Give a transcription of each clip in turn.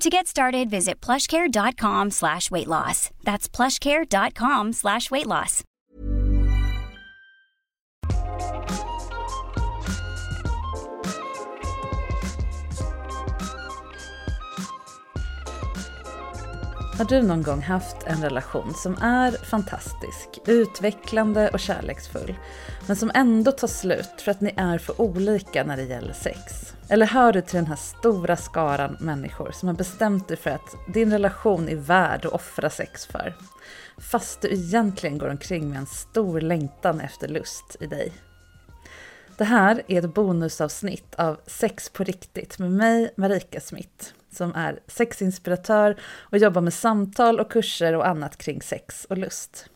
To get started, visit plushcare.com slash weight loss. That's plushcare.com slash weight loss. Har du någon gång haft en relation som är fantastisk, utvecklande och kärleksfull, men som ändå tar slut för att ni är för olika när det gäller sex? Eller hör du till den här stora skaran människor som har bestämt dig för att din relation är värd att offra sex för? Fast du egentligen går omkring med en stor längtan efter lust i dig. Det här är ett bonusavsnitt av Sex på riktigt med mig, Marika Smith, som är sexinspiratör och jobbar med samtal och kurser och annat kring sex och lust.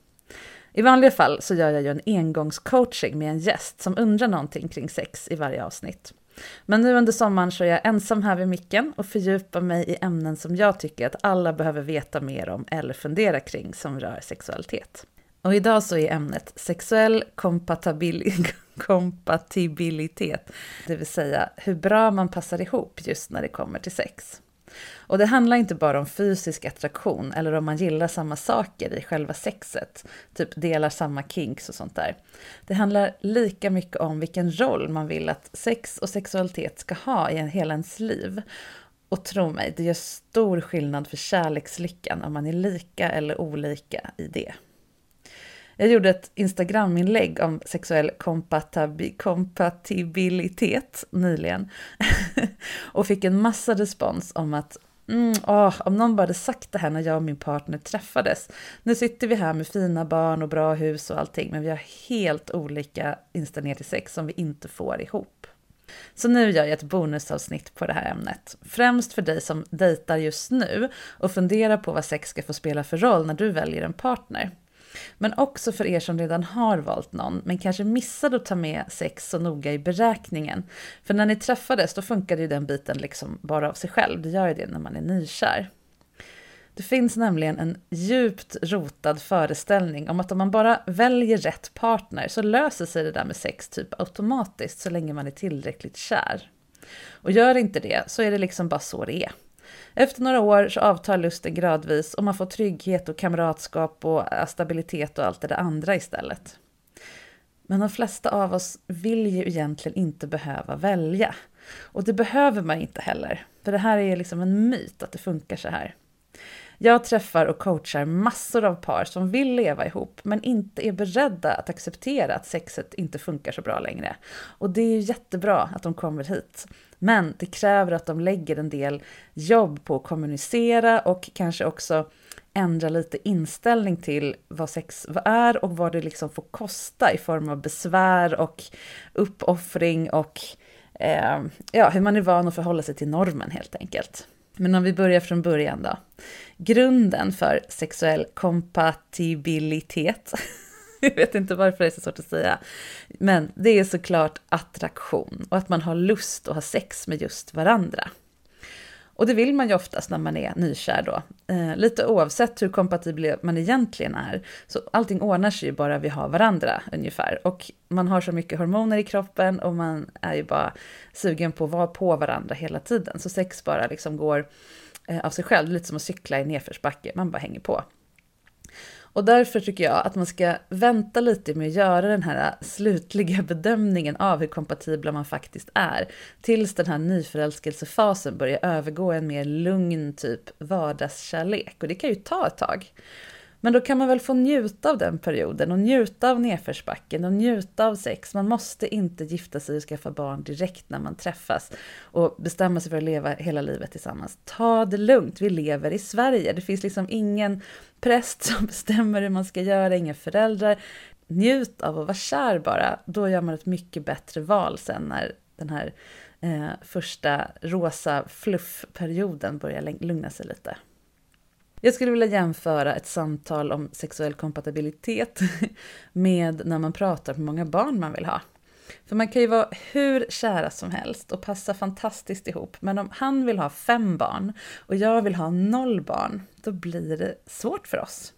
I vanliga fall så gör jag ju en engångscoaching med en gäst som undrar någonting kring sex i varje avsnitt. Men nu under sommaren så är jag ensam här vid micken och fördjupar mig i ämnen som jag tycker att alla behöver veta mer om eller fundera kring som rör sexualitet. Och idag så är ämnet sexuell kompatibilitet, det vill säga hur bra man passar ihop just när det kommer till sex. Och det handlar inte bara om fysisk attraktion eller om man gillar samma saker i själva sexet, typ delar samma kinks och sånt där. Det handlar lika mycket om vilken roll man vill att sex och sexualitet ska ha i hela ens liv. Och tro mig, det gör stor skillnad för kärlekslyckan om man är lika eller olika i det. Jag gjorde ett Instagram-inlägg om sexuell kompatibilitet nyligen och fick en massa respons om att Mm, åh, om någon bara hade sagt det här när jag och min partner träffades. Nu sitter vi här med fina barn och bra hus och allting, men vi har helt olika inställningar till sex som vi inte får ihop. Så nu gör jag ett bonusavsnitt på det här ämnet. Främst för dig som dejtar just nu och funderar på vad sex ska få spela för roll när du väljer en partner. Men också för er som redan har valt någon, men kanske missade att ta med sex så noga i beräkningen. För när ni träffades, då funkade ju den biten liksom bara av sig själv. Det gör ju det när man är nykär. Det finns nämligen en djupt rotad föreställning om att om man bara väljer rätt partner så löser sig det där med sex typ automatiskt så länge man är tillräckligt kär. Och gör inte det så är det liksom bara så det är. Efter några år så avtar lusten gradvis och man får trygghet och kamratskap och äh, stabilitet och allt det där andra istället. Men de flesta av oss vill ju egentligen inte behöva välja. Och det behöver man inte heller. För det här är liksom en myt att det funkar så här. Jag träffar och coachar massor av par som vill leva ihop men inte är beredda att acceptera att sexet inte funkar så bra längre. Och det är ju jättebra att de kommer hit. Men det kräver att de lägger en del jobb på att kommunicera och kanske också ändra lite inställning till vad sex är och vad det liksom får kosta i form av besvär och uppoffring och eh, ja, hur man är van att förhålla sig till normen helt enkelt. Men om vi börjar från början då. Grunden för sexuell kompatibilitet jag vet inte varför det är så svårt att säga. Men det är såklart attraktion och att man har lust att ha sex med just varandra. Och det vill man ju oftast när man är nykär då. Eh, lite oavsett hur kompatibel man egentligen är. Så allting ordnar sig ju bara vi har varandra ungefär. Och man har så mycket hormoner i kroppen och man är ju bara sugen på att vara på varandra hela tiden. Så sex bara liksom går eh, av sig själv, lite som att cykla i nedförsbacke, man bara hänger på. Och därför tycker jag att man ska vänta lite med att göra den här slutliga bedömningen av hur kompatibla man faktiskt är, tills den här nyförälskelsefasen börjar övergå i en mer lugn typ vardagskärlek. Och det kan ju ta ett tag. Men då kan man väl få njuta av den perioden och njuta av nedförsbacken och njuta av sex. Man måste inte gifta sig och skaffa barn direkt när man träffas och bestämma sig för att leva hela livet tillsammans. Ta det lugnt, vi lever i Sverige. Det finns liksom ingen präst som bestämmer hur man ska göra, inga föräldrar. Njut av att vara kär bara, då gör man ett mycket bättre val sen när den här eh, första rosa fluffperioden börjar lugna sig lite. Jag skulle vilja jämföra ett samtal om sexuell kompatibilitet med när man pratar hur många barn man vill ha. För man kan ju vara hur kära som helst och passa fantastiskt ihop, men om han vill ha fem barn och jag vill ha noll barn, då blir det svårt för oss.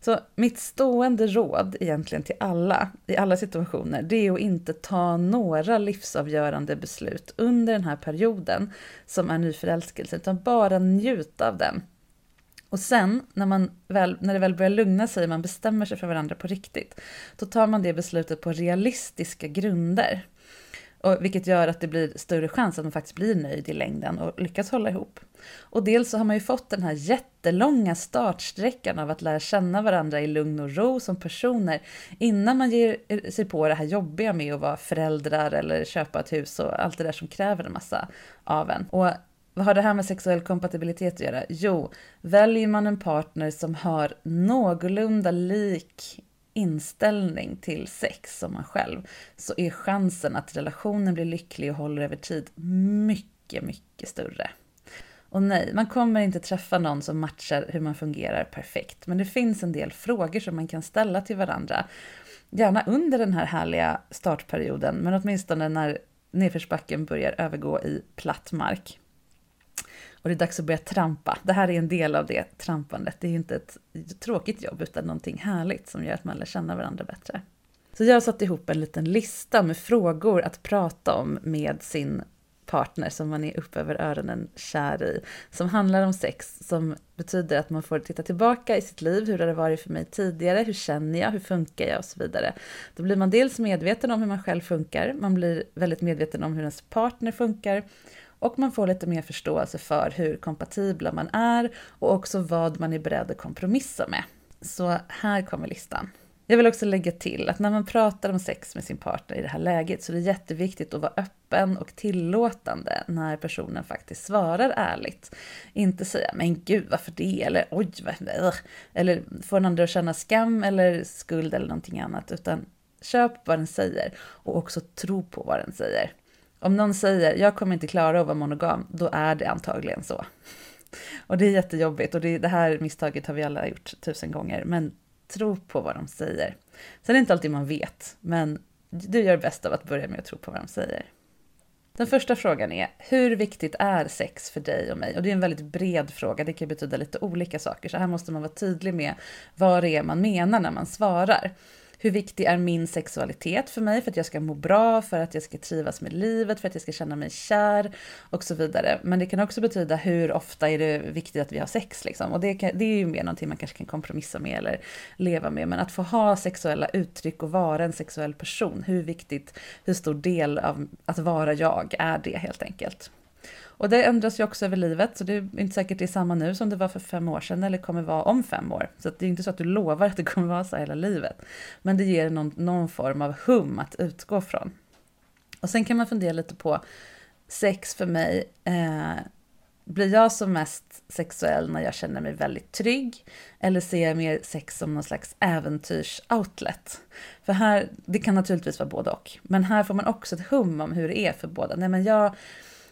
Så mitt stående råd egentligen till alla, i alla situationer, det är att inte ta några livsavgörande beslut under den här perioden som är nyförälskelse, utan bara njuta av den och sen när, man väl, när det väl börjar lugna sig, och man bestämmer sig för varandra på riktigt, då tar man det beslutet på realistiska grunder. Och vilket gör att det blir större chans att man faktiskt blir nöjd i längden och lyckas hålla ihop. Och dels så har man ju fått den här jättelånga startsträckan av att lära känna varandra i lugn och ro som personer innan man ger sig på det här jobbiga med att vara föräldrar eller köpa ett hus och allt det där som kräver en massa av en. Och vad har det här med sexuell kompatibilitet att göra? Jo, väljer man en partner som har någorlunda lik inställning till sex som man själv, så är chansen att relationen blir lycklig och håller över tid mycket, mycket större. Och nej, man kommer inte träffa någon som matchar hur man fungerar perfekt, men det finns en del frågor som man kan ställa till varandra. Gärna under den här härliga startperioden, men åtminstone när nedförsbacken börjar övergå i platt mark. Och det är dags att börja trampa. Det här är en del av det trampandet. Det är ju inte ett tråkigt jobb utan någonting härligt som gör att man lär känna varandra bättre. Så jag har satt ihop en liten lista med frågor att prata om med sin partner som man är upp över öronen kär i. Som handlar om sex, som betyder att man får titta tillbaka i sitt liv. Hur har det varit för mig tidigare? Hur känner jag? Hur funkar jag? Och så vidare. Då blir man dels medveten om hur man själv funkar. Man blir väldigt medveten om hur ens partner funkar och man får lite mer förståelse för hur kompatibla man är och också vad man är beredd att kompromissa med. Så här kommer listan. Jag vill också lägga till att när man pratar om sex med sin partner i det här läget så är det jätteviktigt att vara öppen och tillåtande när personen faktiskt svarar ärligt. Inte säga “men gud, varför det?” eller “oj, vad eller få den andra att känna skam eller skuld eller någonting annat, utan köp vad den säger och också tro på vad den säger. Om någon säger jag kommer inte klara att vara monogam, då är det antagligen så. Och det är jättejobbigt och det, det här misstaget har vi alla gjort tusen gånger, men tro på vad de säger. Sen är det inte alltid man vet, men du gör bäst av att börja med att tro på vad de säger. Den första frågan är, hur viktigt är sex för dig och mig? Och det är en väldigt bred fråga, det kan betyda lite olika saker, så här måste man vara tydlig med vad det är man menar när man svarar. Hur viktig är min sexualitet för mig, för att jag ska må bra, för att jag ska trivas med livet, för att jag ska känna mig kär och så vidare. Men det kan också betyda hur ofta är det viktigt att vi har sex liksom. Och det, kan, det är ju mer någonting man kanske kan kompromissa med eller leva med. Men att få ha sexuella uttryck och vara en sexuell person, hur viktigt, hur stor del av att vara jag är det helt enkelt. Och det ändras ju också över livet, så det är inte säkert det är samma nu som det var för fem år sedan eller kommer vara om fem år. Så det är inte så att du lovar att det kommer vara så hela livet. Men det ger någon, någon form av hum att utgå från. Och sen kan man fundera lite på sex för mig. Eh, blir jag som mest sexuell när jag känner mig väldigt trygg? Eller ser jag mer sex som någon slags äventyrsoutlet? För här, det kan naturligtvis vara både och. Men här får man också ett hum om hur det är för båda. Nej men jag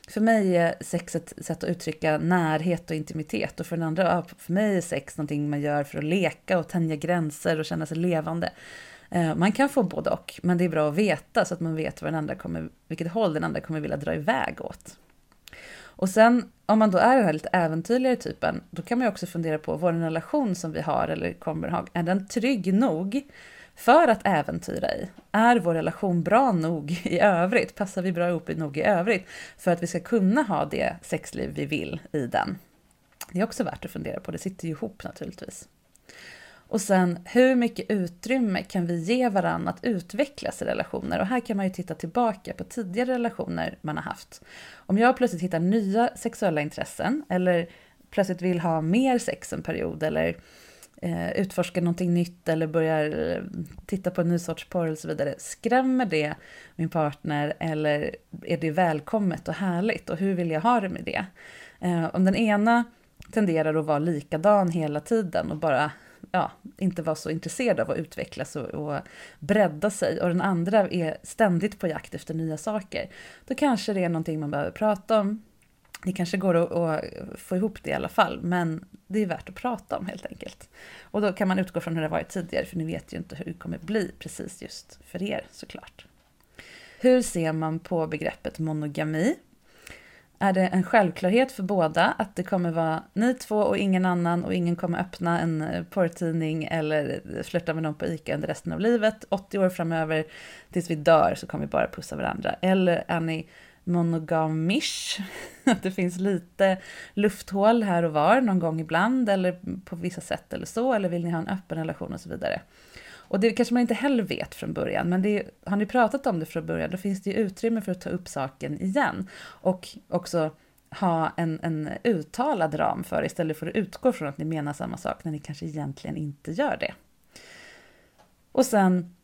för mig är sex ett sätt att uttrycka närhet och intimitet och för den andra, för mig är sex någonting man gör för att leka och tänja gränser och känna sig levande. Eh, man kan få både och, men det är bra att veta så att man vet vad den andra kommer, vilket håll den andra kommer vilja dra iväg åt. Och sen om man då är den här lite äventyrligare typen, då kan man ju också fundera på vår relation som vi har eller kommer ha, är den trygg nog för att äventyra i? Är vår relation bra nog i övrigt? Passar vi bra ihop nog i övrigt för att vi ska kunna ha det sexliv vi vill i den? Det är också värt att fundera på, det sitter ju ihop naturligtvis. Och sen, hur mycket utrymme kan vi ge varandra att utvecklas i relationer? Och här kan man ju titta tillbaka på tidigare relationer man har haft. Om jag plötsligt hittar nya sexuella intressen, eller plötsligt vill ha mer sex en period, eller eh, utforskar någonting nytt, eller börjar eh, titta på en ny sorts porr och så vidare. Skrämmer det min partner, eller är det välkommet och härligt? Och hur vill jag ha det med det? Eh, om den ena tenderar att vara likadan hela tiden och bara ja, inte vara så intresserad av att utvecklas och, och bredda sig och den andra är ständigt på jakt efter nya saker, då kanske det är någonting man behöver prata om. Det kanske går att, att få ihop det i alla fall, men det är värt att prata om helt enkelt. Och då kan man utgå från hur det varit tidigare, för ni vet ju inte hur det kommer bli precis just för er såklart. Hur ser man på begreppet monogami? är det en självklarhet för båda att det kommer vara ni två och ingen annan och ingen kommer öppna en eh, porrtidning eller eh, flirta med någon på ICA under resten av livet. 80 år framöver tills vi dör så kommer vi bara pussa varandra. Eller är ni monogamish, att det finns lite lufthål här och var någon gång ibland eller på vissa sätt eller så, eller vill ni ha en öppen relation och så vidare. Och det kanske man inte heller vet från början, men det, har ni pratat om det från början, då finns det ju utrymme för att ta upp saken igen. Och också ha en, en uttalad ram för istället för att utgå från att ni menar samma sak när ni kanske egentligen inte gör det. Och sen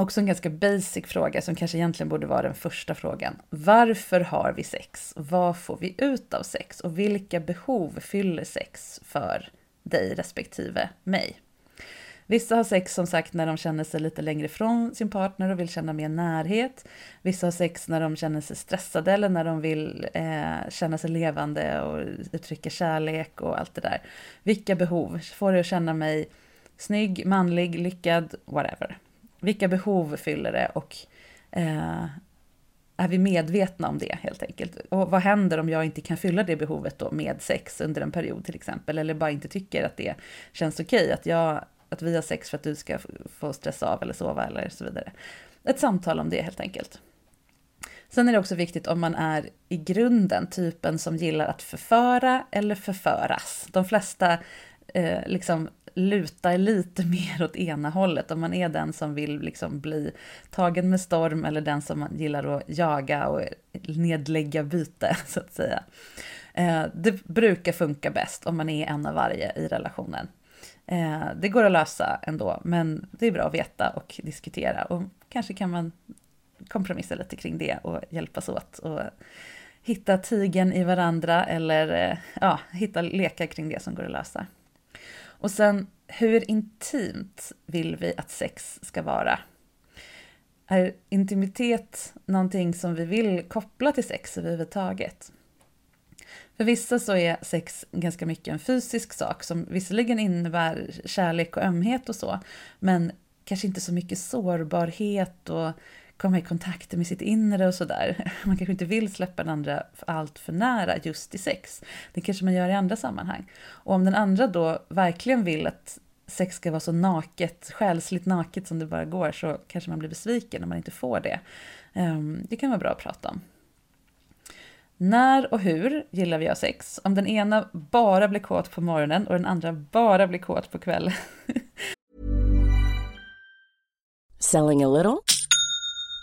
också en ganska basic fråga som kanske egentligen borde vara den första frågan. Varför har vi sex? Vad får vi ut av sex? Och vilka behov fyller sex för dig respektive mig? Vissa har sex som sagt när de känner sig lite längre ifrån sin partner och vill känna mer närhet. Vissa har sex när de känner sig stressade eller när de vill eh, känna sig levande och uttrycka kärlek och allt det där. Vilka behov får det att känna mig snygg, manlig, lyckad, whatever. Vilka behov fyller det och eh, är vi medvetna om det helt enkelt? Och vad händer om jag inte kan fylla det behovet då med sex under en period till exempel, eller bara inte tycker att det känns okej, okay, att jag att vi har sex för att du ska få stressa av eller sova eller så vidare. Ett samtal om det helt enkelt. Sen är det också viktigt om man är i grunden typen som gillar att förföra eller förföras. De flesta eh, liksom lutar lite mer åt ena hållet. Om man är den som vill liksom bli tagen med storm eller den som gillar att jaga och nedlägga byte, så att säga. Eh, det brukar funka bäst om man är en av varje i relationen. Eh, det går att lösa ändå, men det är bra att veta och diskutera. Och kanske kan man kompromissa lite kring det och hjälpas åt och hitta tigen i varandra eller eh, ja, hitta lekar kring det som går att lösa. Och sen, hur intimt vill vi att sex ska vara? Är intimitet någonting som vi vill koppla till sex överhuvudtaget? För vissa så är sex ganska mycket en fysisk sak som visserligen innebär kärlek och ömhet och så, men kanske inte så mycket sårbarhet och komma i kontakt med sitt inre och sådär. Man kanske inte vill släppa den andra allt för nära just i sex. Det kanske man gör i andra sammanhang. Och om den andra då verkligen vill att sex ska vara så naket, själsligt naket som det bara går, så kanske man blir besviken när man inte får det. Ehm, det kan vara bra att prata om. När och hur gillar vi att ha sex? Om den ena bara blir kåt på morgonen och den andra bara blir kåt på kvällen. Selling a little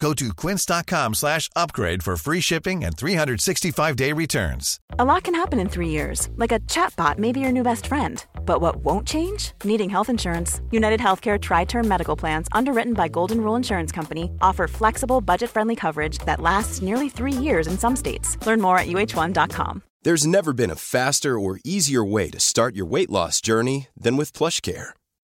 Go to quince.com slash upgrade for free shipping and 365-day returns. A lot can happen in three years, like a chatbot may be your new best friend. But what won't change? Needing health insurance. United Healthcare Tri Term Medical Plans, underwritten by Golden Rule Insurance Company, offer flexible, budget friendly coverage that lasts nearly three years in some states. Learn more at uh1.com. There's never been a faster or easier way to start your weight loss journey than with PlushCare.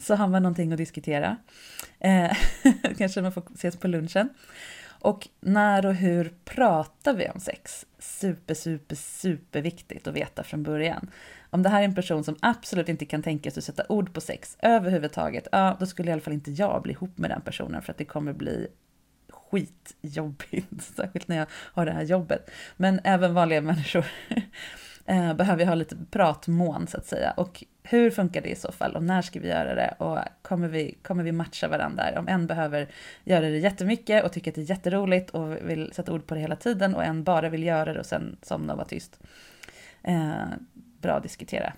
Så har man någonting att diskutera. Eh, kanske man får ses på lunchen. Och när och hur pratar vi om sex? Super, super, super viktigt att veta från början. Om det här är en person som absolut inte kan tänka sig att sätta ord på sex överhuvudtaget, ja, då skulle i alla fall inte jag bli ihop med den personen för att det kommer bli skitjobbigt, särskilt när jag har det här jobbet. Men även vanliga människor eh, behöver behöver ha lite pratmån så att säga. Och hur funkar det i så fall och när ska vi göra det och kommer vi, kommer vi matcha varandra? Om en behöver göra det jättemycket och tycker att det är jätteroligt och vill sätta ord på det hela tiden och en bara vill göra det och sen somna och vara tyst. Eh, bra att diskutera.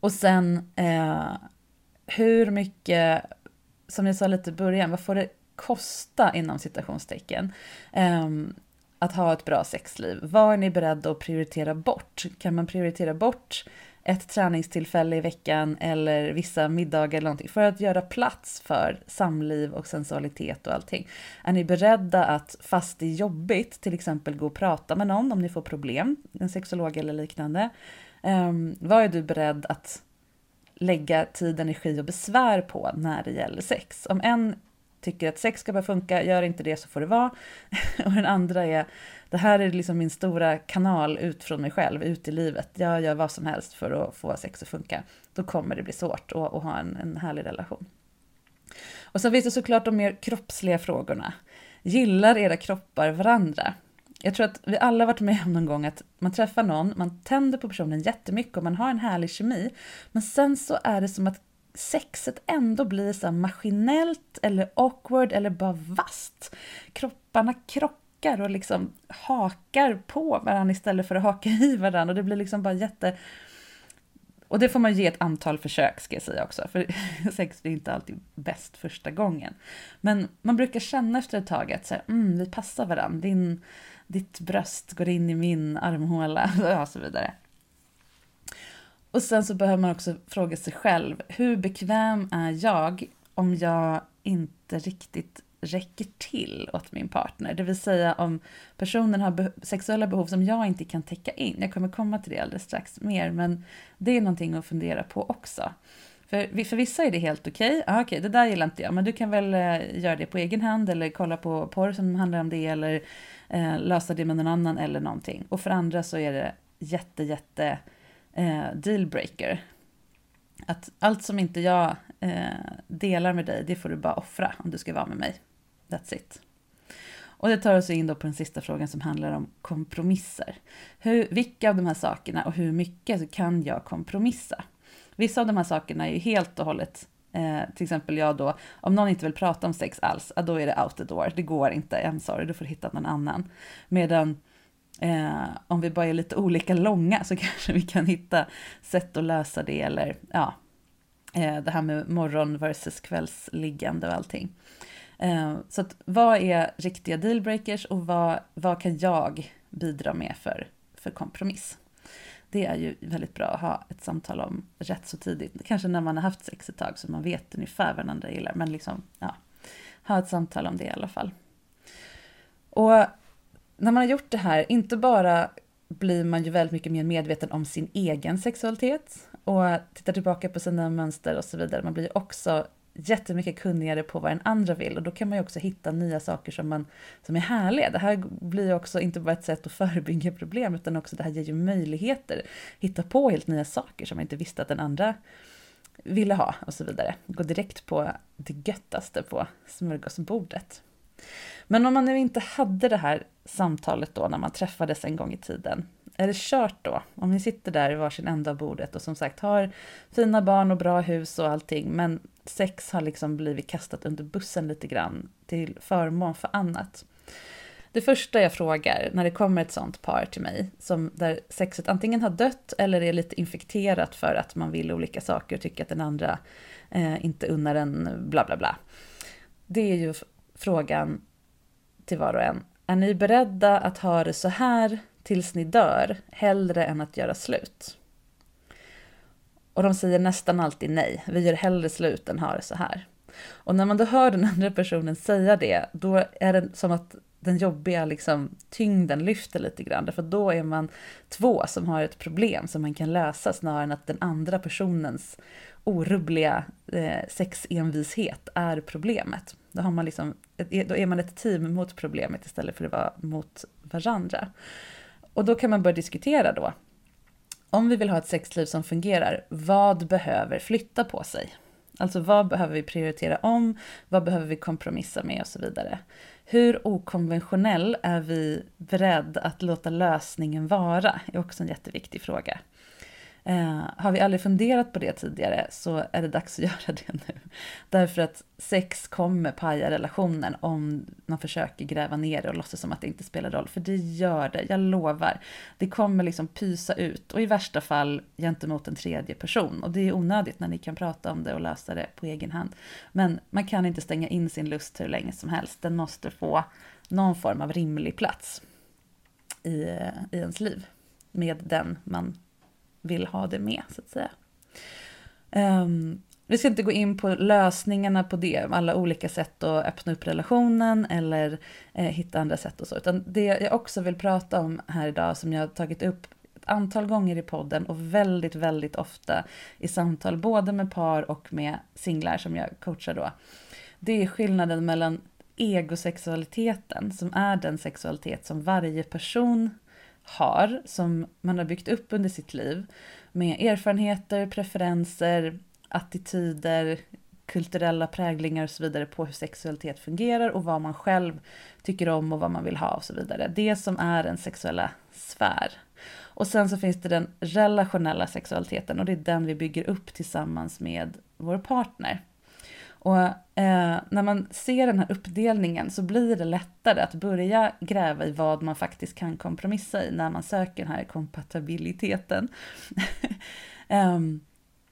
Och sen eh, hur mycket, som jag sa lite i början, vad får det kosta inom citationstecken? Eh, att ha ett bra sexliv. Vad är ni beredda att prioritera bort? Kan man prioritera bort ett träningstillfälle i veckan eller vissa middagar eller någonting för att göra plats för samliv och sensualitet och allting. Är ni beredda att, fast det är jobbigt, till exempel gå och prata med någon om ni får problem, en sexolog eller liknande. Um, vad är du beredd att lägga tid, energi och besvär på när det gäller sex? Om en tycker att sex ska bara funka, gör inte det så får det vara. och den andra är, det här är liksom min stora kanal ut från mig själv, ut i livet. Jag gör vad som helst för att få sex att funka. Då kommer det bli svårt att, att ha en, en härlig relation. Och sen finns det såklart de mer kroppsliga frågorna. Gillar era kroppar varandra? Jag tror att vi alla varit med om någon gång att man träffar någon, man tänder på personen jättemycket och man har en härlig kemi. Men sen så är det som att sexet ändå blir så maskinellt eller awkward eller bara vast. Kropparna krockar och liksom hakar på varandra istället för att haka i varandra och det blir liksom bara jätte... Och det får man ge ett antal försök ska jag säga också, för sex blir inte alltid bäst första gången. Men man brukar känna efter ett tag att så här, mm, vi passar varandra, Din, ditt bröst går in i min armhåla och så vidare. Och sen så behöver man också fråga sig själv, hur bekväm är jag om jag inte riktigt räcker till åt min partner? Det vill säga om personen har be sexuella behov som jag inte kan täcka in. Jag kommer komma till det alldeles strax mer, men det är någonting att fundera på också. För, för vissa är det helt okej. Okay. Ah, okej, okay, det där gillar inte jag, men du kan väl eh, göra det på egen hand eller kolla på porr som handlar om det eller eh, lösa det med någon annan eller någonting. Och för andra så är det jätte, jätte eh, dealbreaker. Att allt som inte jag eh, delar med dig, det får du bara offra om du ska vara med mig. That's it. Och det tar oss in då på den sista frågan som handlar om kompromisser. Hur, vilka av de här sakerna och hur mycket kan jag kompromissa? Vissa av de här sakerna är ju helt och hållet, eh, till exempel jag då, om någon inte vill prata om sex alls, då är det out the door, det går inte, I'm sorry, du får hitta någon annan. Medan Eh, om vi bara är lite olika långa så kanske vi kan hitta sätt att lösa det eller ja, Eh, det här med morgon versus kvällsliggande och allting. Eh, så att, vad är riktiga dealbreakers och vad, vad kan jag bidra med för, för kompromiss? Det är ju väldigt bra att ha ett samtal om rätt så tidigt. Kanske när man har haft sex ett tag så man vet ungefär vad den andra gillar. Men liksom, ja, ha ett samtal om det i alla fall. Och när man har gjort det här, inte bara blir man ju väldigt mycket mer medveten om sin egen sexualitet och tittar tillbaka på sina mönster och så vidare. Man blir också jättemycket kunnigare på vad den andra vill och då kan man ju också hitta nya saker som, man, som är härliga. Det här blir ju också inte bara ett sätt att förebygga problem utan också det här ger ju möjligheter. Hitta på helt nya saker som man inte visste att den andra ville ha och så vidare. Gå direkt på det göttaste på smörgåsbordet. Men om man nu inte hade det här samtalet då när man träffades en gång i tiden, är det kört då? Om ni sitter där i varsin ända av bordet och som sagt har fina barn och bra hus och allting, men sex har liksom blivit kastat under bussen lite grann till förmån för annat. Det första jag frågar när det kommer ett sånt par till mig, som där sexet antingen har dött eller är lite infekterat för att man vill olika saker och tycker att den andra eh, inte unnar en bla bla bla. Det är ju frågan till var och en. Är ni beredda att ha det så här tills ni dör, hellre än att göra slut? Och de säger nästan alltid nej, vi gör hellre slut än har det så här. Och när man då hör den andra personen säga det, då är det som att den jobbiga liksom, tyngden lyfter lite grann. För då är man två som har ett problem som man kan lösa snarare än att den andra personens orubbliga eh, sexenvishet är problemet. Då, har man liksom, då är man ett team mot problemet istället för att vara mot varandra. Och då kan man börja diskutera då. Om vi vill ha ett sexliv som fungerar, vad behöver flytta på sig? Alltså vad behöver vi prioritera om? Vad behöver vi kompromissa med och så vidare? Hur okonventionell är vi beredda att låta lösningen vara? är också en jätteviktig fråga. Eh, har vi aldrig funderat på det tidigare så är det dags att göra det nu. Därför att sex kommer paja relationen om man försöker gräva ner det och låtsas som att det inte spelar roll. För det gör det, jag lovar. Det kommer liksom pysa ut och i värsta fall gentemot en tredje person. Och det är onödigt när ni kan prata om det och lösa det på egen hand. Men man kan inte stänga in sin lust hur länge som helst. Den måste få någon form av rimlig plats i, eh, i ens liv med den man vill ha det med, så att säga. Um, vi ska inte gå in på lösningarna på det, alla olika sätt att öppna upp relationen eller eh, hitta andra sätt och så, utan det jag också vill prata om här idag som jag har tagit upp ett antal gånger i podden och väldigt, väldigt ofta i samtal både med par och med singlar som jag coachar då. Det är skillnaden mellan egosexualiteten, som är den sexualitet som varje person har, som man har byggt upp under sitt liv, med erfarenheter, preferenser, attityder, kulturella präglingar och så vidare på hur sexualitet fungerar och vad man själv tycker om och vad man vill ha och så vidare. Det som är den sexuella sfär. Och sen så finns det den relationella sexualiteten och det är den vi bygger upp tillsammans med vår partner. Och eh, när man ser den här uppdelningen så blir det lättare att börja gräva i vad man faktiskt kan kompromissa i när man söker den här kompatibiliteten. um,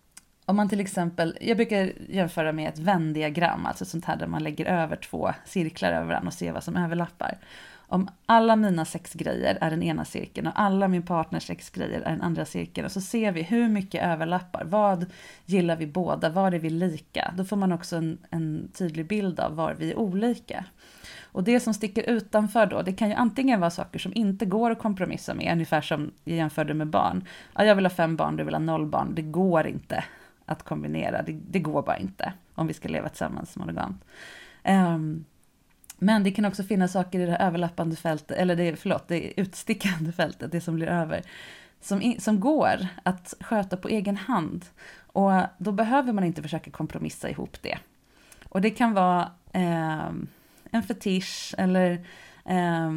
om man till exempel, jag brukar jämföra med ett vändiagram, alltså sånt här där man lägger över två cirklar över varandra och ser vad som överlappar om alla mina sex grejer är den ena cirkeln och alla min partners sex grejer är den andra cirkeln och så ser vi hur mycket överlappar, vad gillar vi båda, var är vi lika? Då får man också en, en tydlig bild av var vi är olika. Och det som sticker utanför då, det kan ju antingen vara saker som inte går att kompromissa med, ungefär som jag jämförde med barn. Ja, jag vill ha fem barn, du vill ha noll barn, det går inte att kombinera, det, det går bara inte om vi ska leva tillsammans monogamt. Um, men det kan också finnas saker i det överlappande fältet, eller det, förlåt, det utstickande fältet, det som blir över, som, som går att sköta på egen hand. Och då behöver man inte försöka kompromissa ihop det. Och det kan vara eh, en fetisch eller eh,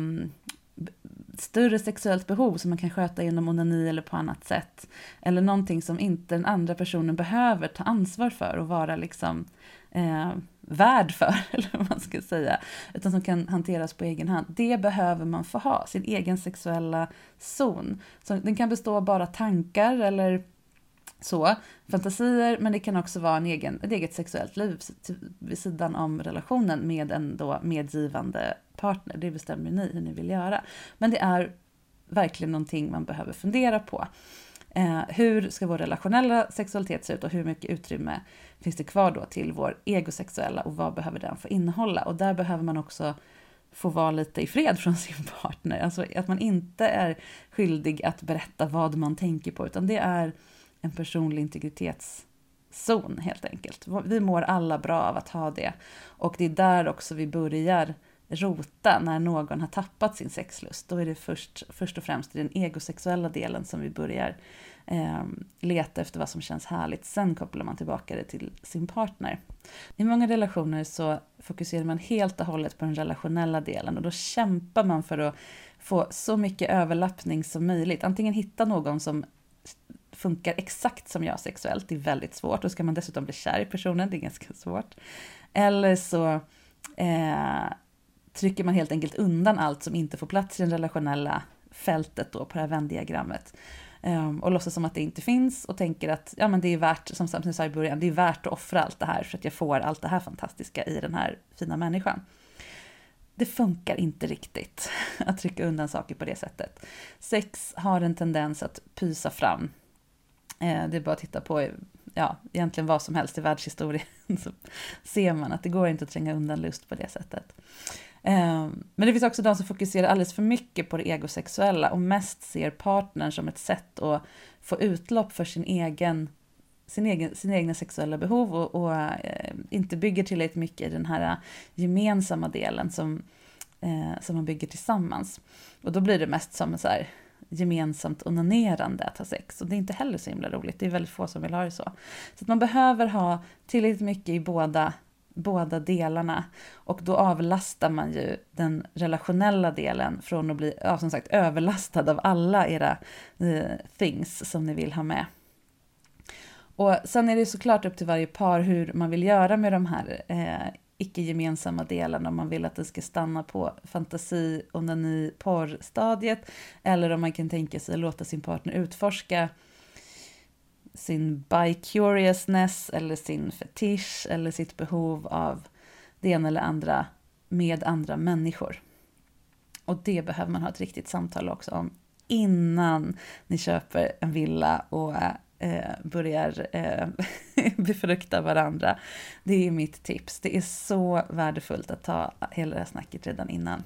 större sexuellt behov som man kan sköta genom onani eller på annat sätt. Eller någonting som inte den andra personen behöver ta ansvar för och vara liksom eh, värd för, eller vad man ska säga, utan som kan hanteras på egen hand. Det behöver man få ha, sin egen sexuella zon. Så den kan bestå av bara tankar eller Så, fantasier, men det kan också vara en egen, ett eget sexuellt liv vid sidan om relationen med en då medgivande partner. Det bestämmer ni hur ni vill göra. Men det är verkligen någonting man behöver fundera på. Eh, hur ska vår relationella sexualitet se ut och hur mycket utrymme finns det kvar då till vår egosexuella och vad behöver den få innehålla? Och där behöver man också få vara lite i fred från sin partner. Alltså att man inte är skyldig att berätta vad man tänker på, utan det är en personlig integritetszon helt enkelt. Vi mår alla bra av att ha det. Och det är där också vi börjar rota när någon har tappat sin sexlust. Då är det först, först och främst i den egosexuella delen som vi börjar eh, leta efter vad som känns härligt. Sen kopplar man tillbaka det till sin partner. I många relationer så fokuserar man helt och hållet på den relationella delen och då kämpar man för att få så mycket överlappning som möjligt. Antingen hitta någon som funkar exakt som jag sexuellt, det är väldigt svårt. Då ska man dessutom bli kär i personen, det är ganska svårt. Eller så eh, trycker man helt enkelt undan allt som inte får plats i det relationella fältet då på det här vändiagrammet. Um, och låtsas som att det inte finns och tänker att ja, men det är värt, som Samson sa i början, det är värt att offra allt det här för att jag får allt det här fantastiska i den här fina människan. Det funkar inte riktigt att trycka undan saker på det sättet. Sex har en tendens att pysa fram. Eh, det är bara att titta på ja, egentligen vad som helst i världshistorien så ser man att det går inte att tränga undan lust på det sättet. Ehm, men det finns också de som fokuserar alldeles för mycket på det egosexuella och mest ser partnern som ett sätt att få utlopp för sin egen, sin egen, sina egna sexuella behov och, och eh, inte bygger tillräckligt mycket i den här eh, gemensamma delen som, eh, som man bygger tillsammans. Och då blir det mest som så här gemensamt onanerande att ha sex. Och det är inte heller så himla roligt. Det är väldigt få som vill ha det så. Så att man behöver ha tillräckligt mycket i båda båda delarna. Och då avlastar man ju den relationella delen från att bli, ja, som sagt, överlastad av alla era eh, things som ni vill ha med. Och sen är det såklart upp till varje par hur man vill göra med de här eh, icke-gemensamma delarna, om man vill att det ska stanna på fantasi, onani, porrstadiet, eller om man kan tänka sig att låta sin partner utforska sin bi-curiousness eller sin fetisch eller sitt behov av det ena eller andra med andra människor. Och det behöver man ha ett riktigt samtal också om innan ni köper en villa och eh, börjar eh, befrukta varandra. Det är mitt tips. Det är så värdefullt att ta hela det här snacket redan innan.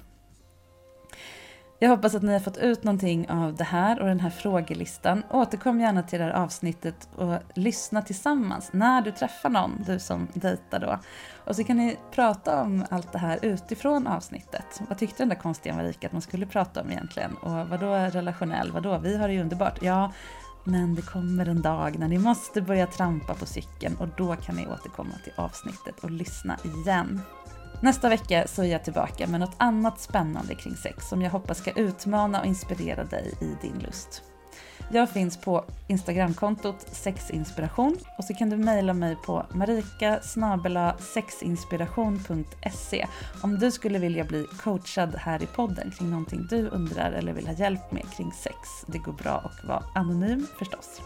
Jag hoppas att ni har fått ut någonting av det här och den här frågelistan. Återkom gärna till det här avsnittet och lyssna tillsammans när du träffar någon, du som dejtar då. Och så kan ni prata om allt det här utifrån avsnittet. Vad tyckte den där konstiga Marika att man skulle prata om egentligen? Och vadå relationell? Vadå. Vi har det ju underbart. Ja, men det kommer en dag när ni måste börja trampa på cykeln och då kan ni återkomma till avsnittet och lyssna igen. Nästa vecka så är jag tillbaka med något annat spännande kring sex som jag hoppas ska utmana och inspirera dig i din lust. Jag finns på Instagramkontot sexinspiration och så kan du mejla mig på marika sexinspiration.se om du skulle vilja bli coachad här i podden kring någonting du undrar eller vill ha hjälp med kring sex. Det går bra att vara anonym förstås.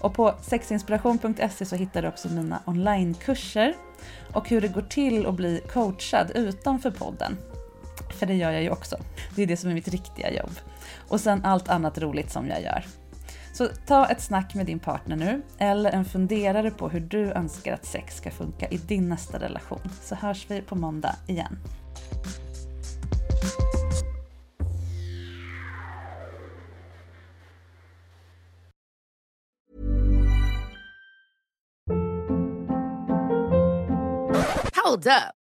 Och på sexinspiration.se så hittar du också mina onlinekurser och hur det går till att bli coachad utanför podden. För det gör jag ju också. Det är det som är mitt riktiga jobb. Och sen allt annat roligt som jag gör. Så ta ett snack med din partner nu, eller en funderare på hur du önskar att sex ska funka i din nästa relation. Så hörs vi på måndag igen. Hold up.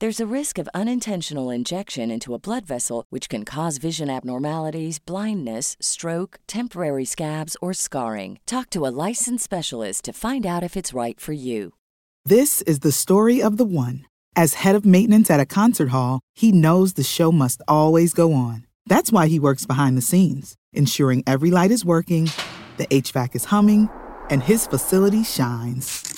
There's a risk of unintentional injection into a blood vessel, which can cause vision abnormalities, blindness, stroke, temporary scabs, or scarring. Talk to a licensed specialist to find out if it's right for you. This is the story of the one. As head of maintenance at a concert hall, he knows the show must always go on. That's why he works behind the scenes, ensuring every light is working, the HVAC is humming, and his facility shines.